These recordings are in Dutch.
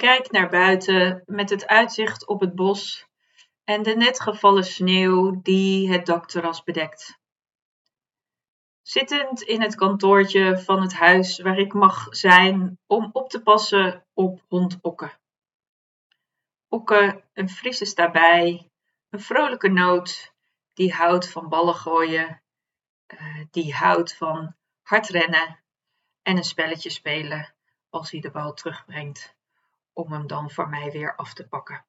kijk naar buiten met het uitzicht op het bos en de net gevallen sneeuw die het dakterras bedekt. Zittend in het kantoortje van het huis waar ik mag zijn om op te passen op hond Okke. Okke, een Friese daarbij, een vrolijke noot, die houdt van ballen gooien, uh, die houdt van hard rennen en een spelletje spelen als hij de bal terugbrengt, om hem dan voor mij weer af te pakken.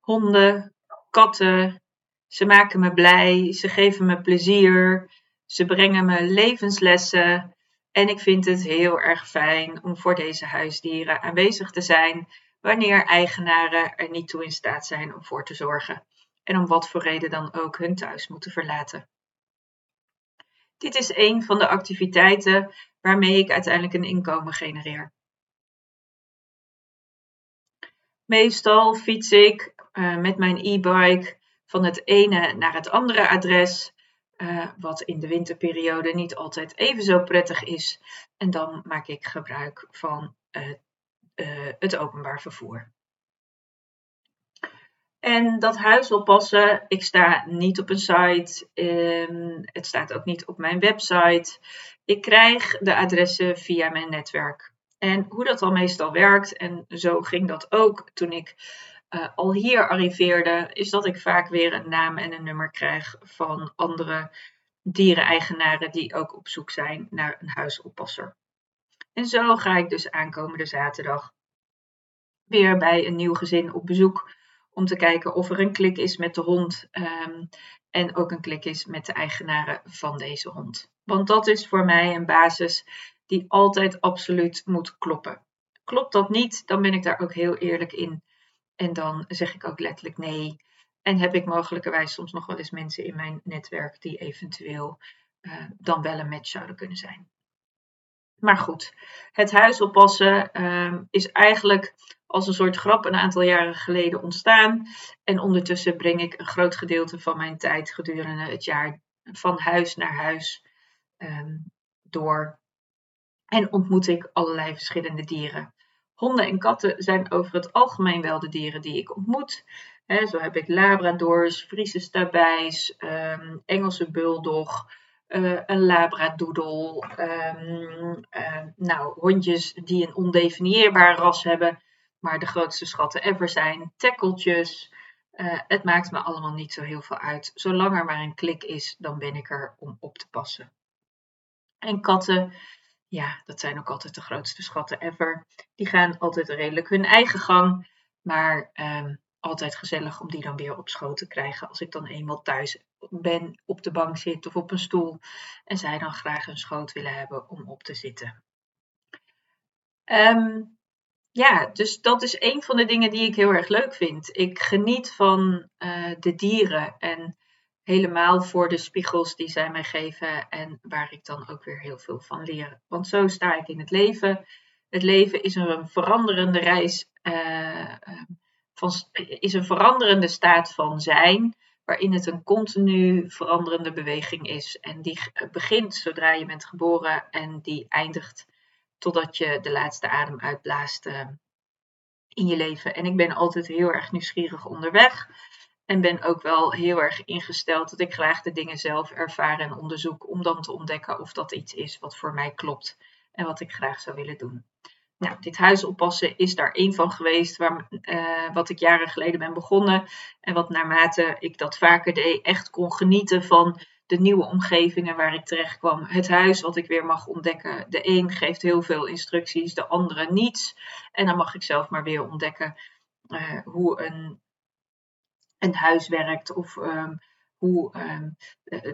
Honden, katten, ze maken me blij, ze geven me plezier, ze brengen me levenslessen en ik vind het heel erg fijn om voor deze huisdieren aanwezig te zijn wanneer eigenaren er niet toe in staat zijn om voor te zorgen en om wat voor reden dan ook hun thuis moeten verlaten. Dit is een van de activiteiten waarmee ik uiteindelijk een inkomen genereer. Meestal fiets ik uh, met mijn e-bike van het ene naar het andere adres, uh, wat in de winterperiode niet altijd even zo prettig is. En dan maak ik gebruik van uh, het openbaar vervoer. En dat huis oppassen, ik sta niet op een site, um, het staat ook niet op mijn website. Ik krijg de adressen via mijn netwerk. En hoe dat al meestal werkt, en zo ging dat ook toen ik uh, al hier arriveerde, is dat ik vaak weer een naam en een nummer krijg van andere diereneigenaren die ook op zoek zijn naar een huisoppasser. En zo ga ik dus aankomende zaterdag weer bij een nieuw gezin op bezoek om te kijken of er een klik is met de hond um, en ook een klik is met de eigenaren van deze hond. Want dat is voor mij een basis die altijd absoluut moet kloppen. Klopt dat niet, dan ben ik daar ook heel eerlijk in. En dan zeg ik ook letterlijk nee. En heb ik mogelijkerwijs soms nog wel eens mensen in mijn netwerk die eventueel uh, dan wel een match zouden kunnen zijn. Maar goed, het huis oppassen uh, is eigenlijk als een soort grap een aantal jaren geleden ontstaan. En ondertussen breng ik een groot gedeelte van mijn tijd gedurende het jaar van huis naar huis um, door. En ontmoet ik allerlei verschillende dieren. Honden en katten zijn over het algemeen wel de dieren die ik ontmoet. zo heb ik Labradors, Friese Stabijs, um, Engelse Bulldog, uh, een Labradoodle. Um, uh, nou, hondjes die een ondefinieerbaar ras hebben maar de grootste schatten ever zijn. Tackeltjes. Uh, het maakt me allemaal niet zo heel veel uit. Zolang er maar een klik is, dan ben ik er om op te passen. En katten, ja, dat zijn ook altijd de grootste schatten ever. Die gaan altijd redelijk hun eigen gang. Maar um, altijd gezellig om die dan weer op schoot te krijgen. Als ik dan eenmaal thuis ben, op de bank zit of op een stoel. En zij dan graag een schoot willen hebben om op te zitten. Um, ja, dus dat is een van de dingen die ik heel erg leuk vind. Ik geniet van uh, de dieren en helemaal voor de spiegels die zij mij geven en waar ik dan ook weer heel veel van leer. Want zo sta ik in het leven. Het leven is een veranderende reis, uh, van, is een veranderende staat van zijn, waarin het een continu veranderende beweging is. En die begint zodra je bent geboren en die eindigt totdat je de laatste adem uitblaast uh, in je leven. En ik ben altijd heel erg nieuwsgierig onderweg. En ben ook wel heel erg ingesteld dat ik graag de dingen zelf ervaar en onderzoek. Om dan te ontdekken of dat iets is wat voor mij klopt. En wat ik graag zou willen doen. Nou, dit huis oppassen is daar één van geweest. Waar, uh, wat ik jaren geleden ben begonnen. En wat naarmate ik dat vaker deed, echt kon genieten van de nieuwe omgevingen waar ik terecht kwam. Het huis wat ik weer mag ontdekken. De een geeft heel veel instructies, de andere niets. En dan mag ik zelf maar weer ontdekken uh, hoe een, een huis werkt. Of um, hoe um,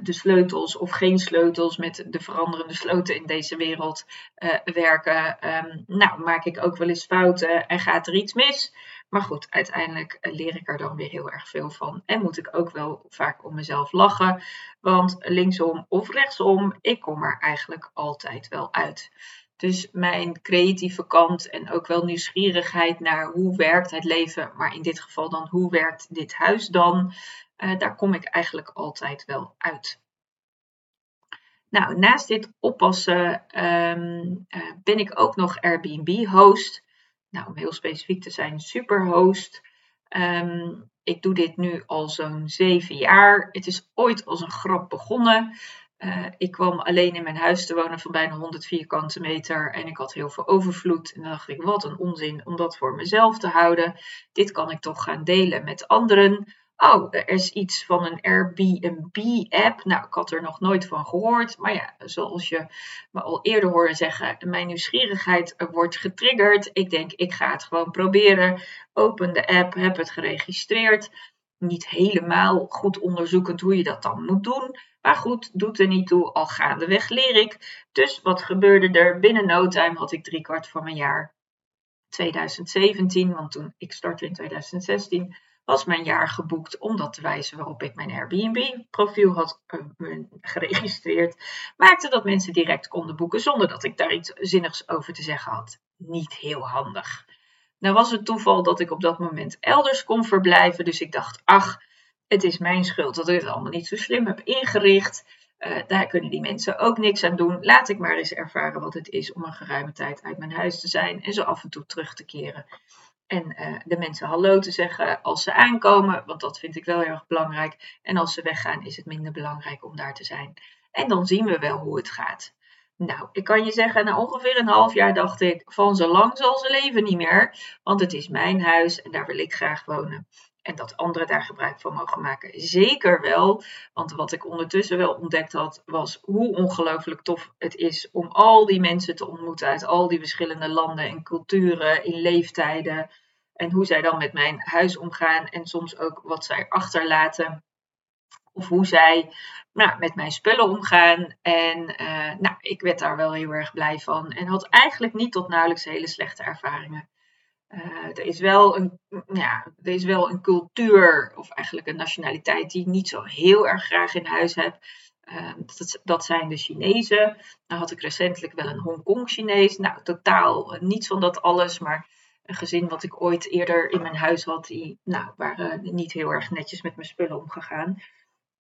de sleutels of geen sleutels met de veranderende sloten in deze wereld uh, werken. Um, nou, maak ik ook wel eens fouten en gaat er iets mis. Maar goed, uiteindelijk eh, leer ik er dan weer heel erg veel van. En moet ik ook wel vaak om mezelf lachen. Want linksom of rechtsom, ik kom er eigenlijk altijd wel uit. Dus mijn creatieve kant en ook wel nieuwsgierigheid naar hoe werkt het leven, maar in dit geval dan hoe werkt dit huis dan, uh, daar kom ik eigenlijk altijd wel uit. Nou, naast dit oppassen um, uh, ben ik ook nog Airbnb-host. nou, om heel specifiek te zijn, Superhost. Um, ik doe dit nu al zo'n zeven jaar. Het is ooit als een grap begonnen. Uh, ik kwam alleen in mijn huis te wonen van bijna 100 vierkante meter en ik had heel veel overvloed. En dan dacht ik, wat een onzin om dat voor mezelf te houden. Dit kan ik toch gaan delen met anderen. Oh, er is iets van een Airbnb-app. Nou, ik had er nog nooit van gehoord. Maar ja, zoals je me al eerder hoorde zeggen, mijn nieuwsgierigheid wordt getriggerd. Ik denk, ik ga het gewoon proberen. Open de app, heb het geregistreerd. Niet helemaal goed onderzoekend hoe je dat dan moet doen. Maar goed, doet er niet toe, al gaandeweg leer ik. Dus wat gebeurde er? Binnen no time had ik driekwart van mijn jaar 2017, want toen ik startte in 2016 was mijn jaar geboekt om dat te wijzen waarop ik mijn Airbnb-profiel had uh, geregistreerd. Maakte dat mensen direct konden boeken zonder dat ik daar iets zinnigs over te zeggen had. Niet heel handig. Nou was het toeval dat ik op dat moment elders kon verblijven, dus ik dacht, ach, het is mijn schuld dat ik het allemaal niet zo slim heb ingericht. Uh, daar kunnen die mensen ook niks aan doen. Laat ik maar eens ervaren wat het is om een geruime tijd uit mijn huis te zijn en zo af en toe terug te keren. En uh, de mensen hallo te zeggen als ze aankomen, want dat vind ik wel heel erg belangrijk. En als ze weggaan, is het minder belangrijk om daar te zijn. En dan zien we wel hoe het gaat. Nou, ik kan je zeggen, na ongeveer een half jaar dacht ik, van zo lang zal ze leven niet meer. Want het is mijn huis en daar wil ik graag wonen. En dat anderen daar gebruik van mogen maken, zeker wel. Want wat ik ondertussen wel ontdekt had, was hoe ongelooflijk tof het is om al die mensen te ontmoeten uit al die verschillende landen en culturen, in leeftijden. En hoe zij dan met mijn huis omgaan en soms ook wat zij achterlaten. Of hoe zij nou, met mijn spullen omgaan. En uh, nou, ik werd daar wel heel erg blij van. En had eigenlijk niet tot nauwelijks hele slechte ervaringen. Uh, er, is wel een, ja, er is wel een cultuur, of eigenlijk een nationaliteit, die ik niet zo heel erg graag in huis heb. Uh, dat, dat, zijn de Chinezen. Nou had ik recentelijk wel een Hongkong-Chinees. Nou, totaal niets van dat alles, maar een gezin wat ik ooit eerder in mijn huis had, die nou, waren niet heel erg netjes met mijn spullen omgegaan.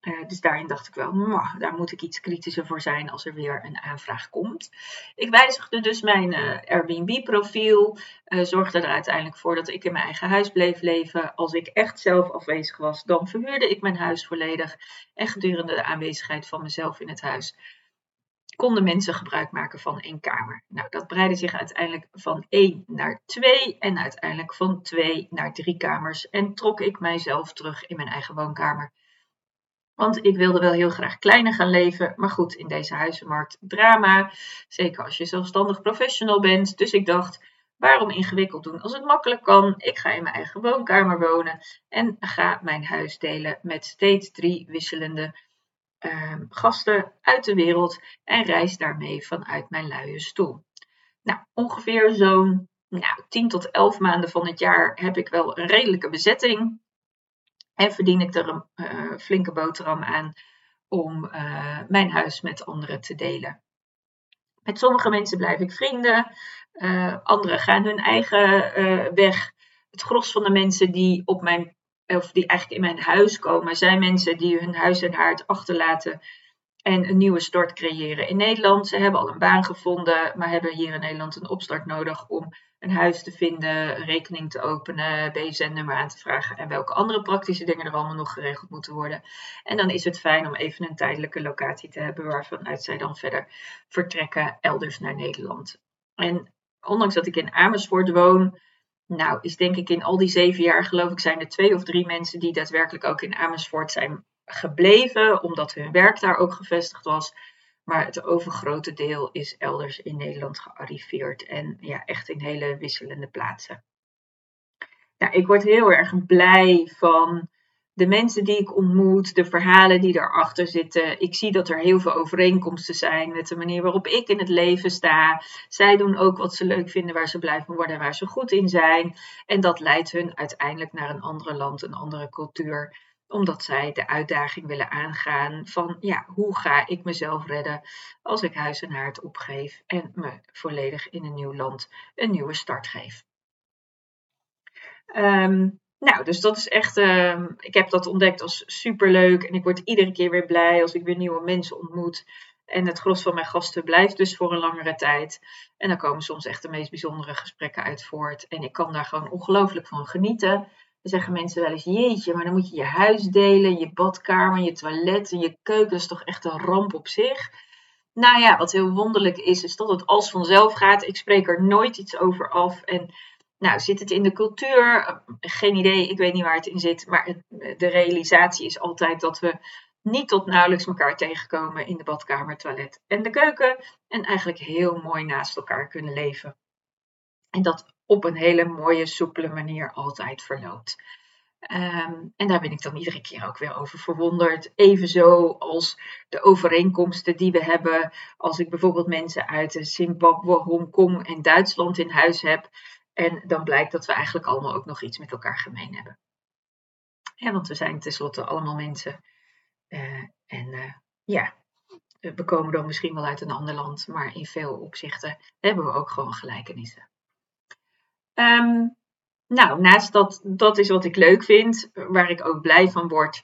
Uh, dus daarin dacht ik wel, daar moet ik iets kritischer voor zijn als er weer een aanvraag komt. Ik wijzigde dus mijn uh, Airbnb-profiel, uh, zorgde er uiteindelijk voor dat ik in mijn eigen huis bleef leven. Als ik echt zelf afwezig was, dan verhuurde ik mijn huis volledig. En gedurende de aanwezigheid van mezelf in het huis konden mensen gebruik maken van één kamer. Nou, dat breidde zich uiteindelijk van één naar twee en uiteindelijk van twee naar drie kamers. En trok ik mijzelf terug in mijn eigen woonkamer. Want ik wilde wel heel graag kleiner gaan leven. Maar goed, in deze huizenmarkt drama. Zeker als je zelfstandig professional bent. Dus ik dacht, waarom ingewikkeld doen als het makkelijk kan? Ik ga in mijn eigen woonkamer wonen. En ga mijn huis delen met steeds drie wisselende uh, gasten uit de wereld. En reis daarmee vanuit mijn luie stoel. Nou, ongeveer zo'n nou, 10 tot 11 maanden van het jaar heb ik wel een redelijke bezetting. En verdien ik er een uh, flinke boterham aan om uh, mijn huis met anderen te delen. Met sommige mensen blijf ik vrienden, uh, anderen gaan hun eigen weg. Het gros van de mensen die op mijn of die eigenlijk in mijn huis komen, zijn mensen die hun huis en haard achterlaten en een nieuwe start creëren in Nederland. Ze hebben al een baan gevonden, maar hebben hier in Nederland een opstart nodig om een huis te vinden, een rekening te openen, BSN-nummer aan te vragen en welke andere praktische dingen er allemaal nog geregeld moeten worden. En dan is het fijn om even een tijdelijke locatie te hebben waarvanuit zij dan verder vertrekken elders naar Nederland. En ondanks dat ik in Amersfoort woon, nou is denk ik in al die zeven jaar geloof ik zijn er twee of drie mensen die daadwerkelijk ook in Amersfoort zijn gebleven, omdat hun werk daar ook gevestigd was. Maar het overgrote deel is elders in Nederland gearriveerd en ja, echt in hele wisselende plaatsen. Nou, ik word heel erg blij van de mensen die ik ontmoet, de verhalen die erachter zitten. Ik zie dat er heel veel overeenkomsten zijn met de manier waarop ik in het leven sta. Zij doen ook wat ze leuk vinden, waar ze blij van worden en waar ze goed in zijn. En dat leidt hun uiteindelijk naar een ander land, een andere cultuur omdat zij de uitdaging willen aangaan van ja, hoe ga ik mezelf redden als ik huis en haard opgeef en me volledig in een nieuw land een nieuwe start geef. Ehm, nou, dus dat is echt, uh, ik heb dat ontdekt als superleuk en ik word iedere keer weer blij als ik weer nieuwe mensen ontmoet. En het gros van mijn gasten blijft dus voor een langere tijd. En dan komen soms echt de meest bijzondere gesprekken uit voort. En ik kan daar gewoon ongelooflijk van genieten. Dan zeggen mensen wel eens, jeetje, maar dan moet je je huis delen, je badkamer, je toilet en je keuken. Dat is toch echt een ramp op zich. Nou ja, wat heel wonderlijk is, is dat het als vanzelf gaat. Ik spreek er nooit iets over af. En nou, zit het in de cultuur? Geen idee, ik weet niet waar het in zit. Maar de realisatie is altijd dat we niet tot nauwelijks elkaar tegenkomen in de badkamer, toilet en de keuken. En eigenlijk heel mooi naast elkaar kunnen leven. En dat op een hele mooie, soepele manier altijd verloopt. Ehm, en daar ben ik dan iedere keer ook weer over verwonderd. Evenzo als de overeenkomsten die we hebben. Als ik bijvoorbeeld mensen uit Zimbabwe, Hongkong en Duitsland in huis heb. En dan blijkt dat we eigenlijk allemaal ook nog iets met elkaar gemeen hebben. Ja, want we zijn tenslotte allemaal mensen. Uh, en uh, ja, we komen dan misschien wel uit een ander land, maar in veel opzichten hebben we ook gewoon gelijkenissen. Um, nou, naast dat, dat is wat ik leuk vind, waar ik ook blij van word.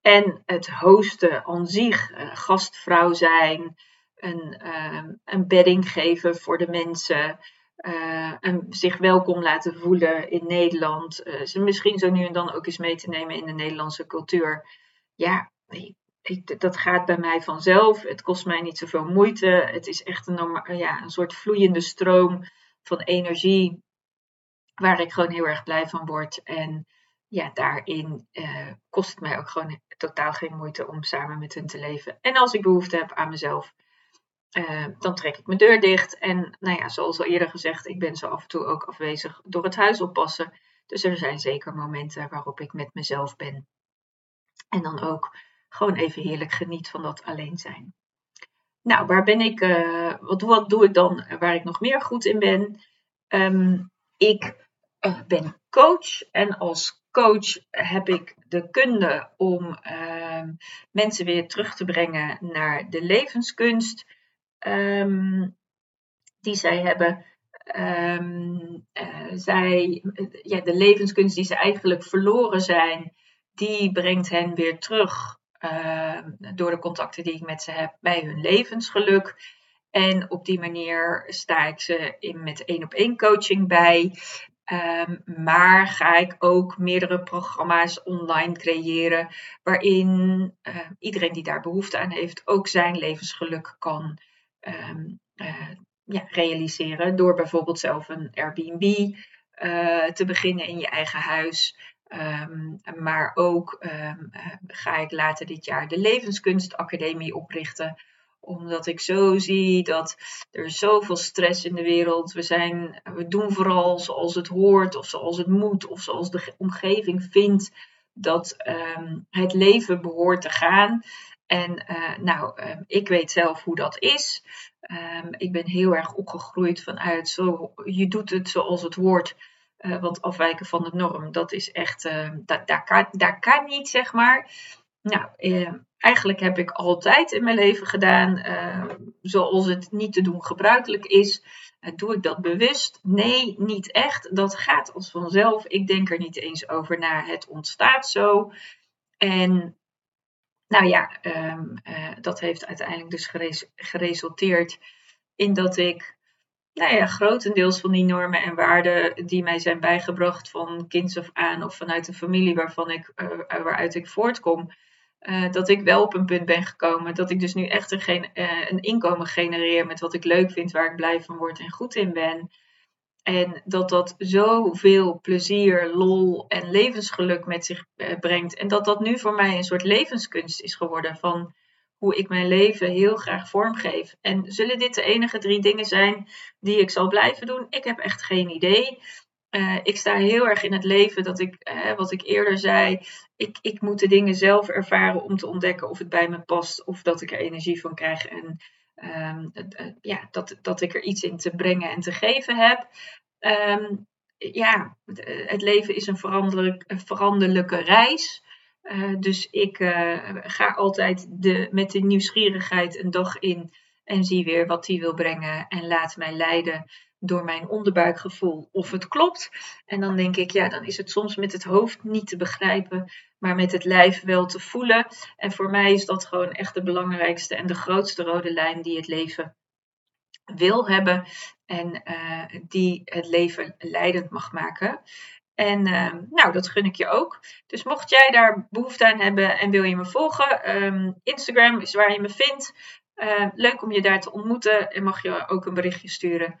En het hosten aan zich, uh, gastvrouw zijn, een, een bedding geven voor de mensen, uh, en zich welkom laten voelen in Nederland. Uh, ze misschien zo nu en dan ook eens mee te nemen in de Nederlandse cultuur. Ja, ik, dat gaat bij mij vanzelf. Het kost mij niet zoveel moeite. Het is echt een, ja, een soort vloeiende stroom van energie. Waar ik gewoon heel erg blij van word. En ja, daarin uh, kost het mij ook gewoon totaal geen moeite om samen met hen te leven. En als ik behoefte heb aan mezelf, uh, dan trek ik mijn deur dicht. En nou ja, zoals al eerder gezegd, ik ben zo af en toe ook afwezig door het huis oppassen. Dus er zijn zeker momenten waarop ik met mezelf ben. En dan ook gewoon even heerlijk geniet van dat alleen zijn. Nou, waar ben ik, uh, wat, wat doe ik dan waar ik nog meer goed in ben? Um, ik uh, ben coach en als coach heb ik de kunde om uh, mensen weer terug te brengen naar de levenskunst um, die zij hebben. Um, uh, zij, ja, de levenskunst die ze eigenlijk verloren zijn, die brengt hen weer terug door de contacten die ik met ze heb bij hun levensgeluk. En op die manier sta ik ze in met één op één coaching bij. Um, maar ga ik ook meerdere programma's online creëren waarin uh, iedereen die daar behoefte aan heeft ook zijn levensgeluk kan um, uh, ja, realiseren. Door bijvoorbeeld zelf een Airbnb uh, te beginnen in je eigen huis. Maar ook um, ga ik later dit jaar de Levenskunstacademie oprichten omdat ik zo zie dat er zoveel stress in de wereld. We, zijn, we doen vooral zoals het hoort, of zoals het moet, of zoals de omgeving vindt dat um, het leven behoort te gaan. En uh, nou, um, ik weet zelf hoe dat is. Um, ik ben heel erg opgegroeid vanuit zo, je doet het zoals het hoort. Uh, want afwijken van de norm, dat is echt, uh, daar, kan, kan niet, zeg maar. Nou, eigenlijk heb ik altijd in mijn leven gedaan zoals het niet te doen gebruikelijk is. doe ik dat bewust? Nee, niet echt. Dat gaat als vanzelf. Ik denk er niet eens over na. Het ontstaat zo. En nou ja, um, dat heeft uiteindelijk dus geresulteerd in dat ik nou ja, grotendeels van die normen en waarden die mij zijn bijgebracht van kinds af aan of vanuit een familie waarvan ik, waaruit ik voortkom, uh, dat ik wel op een punt ben gekomen dat ik dus nu echt een, uh, een inkomen genereer met wat ik leuk vind, waar ik blij van word en goed in ben. En dat dat zoveel plezier, lol en levensgeluk met zich brengt. En dat dat nu voor mij een soort levenskunst is geworden van hoe ik mijn leven heel graag vormgeef. En zullen dit de enige drie dingen zijn die ik zal blijven doen? Ik heb echt geen idee. Uh, ik sta heel erg in het leven dat ik, uh, wat ik eerder zei, ik, ik moet de dingen zelf ervaren om te ontdekken of het bij me past of dat ik er energie van krijg en uh, ja, dat, dat ik er iets in te brengen en te geven heb. Um, ja, het leven is een veranderlijk, veranderlijke reis. Uh, dus ik ga altijd de, met de nieuwsgierigheid een dag in en zie weer wat die wil brengen en laat mij leiden door mijn onderbuikgevoel of het klopt. En dan denk ik, ja, dan is het soms met het hoofd niet te begrijpen, maar met het lijf wel te voelen. En voor mij is dat gewoon echt de belangrijkste en de grootste rode lijn die het leven wil hebben en uh, die het leven leidend mag maken. En uh, nou, dat gun ik je ook. Dus mocht jij daar behoefte aan hebben en wil je me volgen, um, Instagram is waar je me vindt. Uh, leuk om je daar te ontmoeten en mag je ook een berichtje sturen.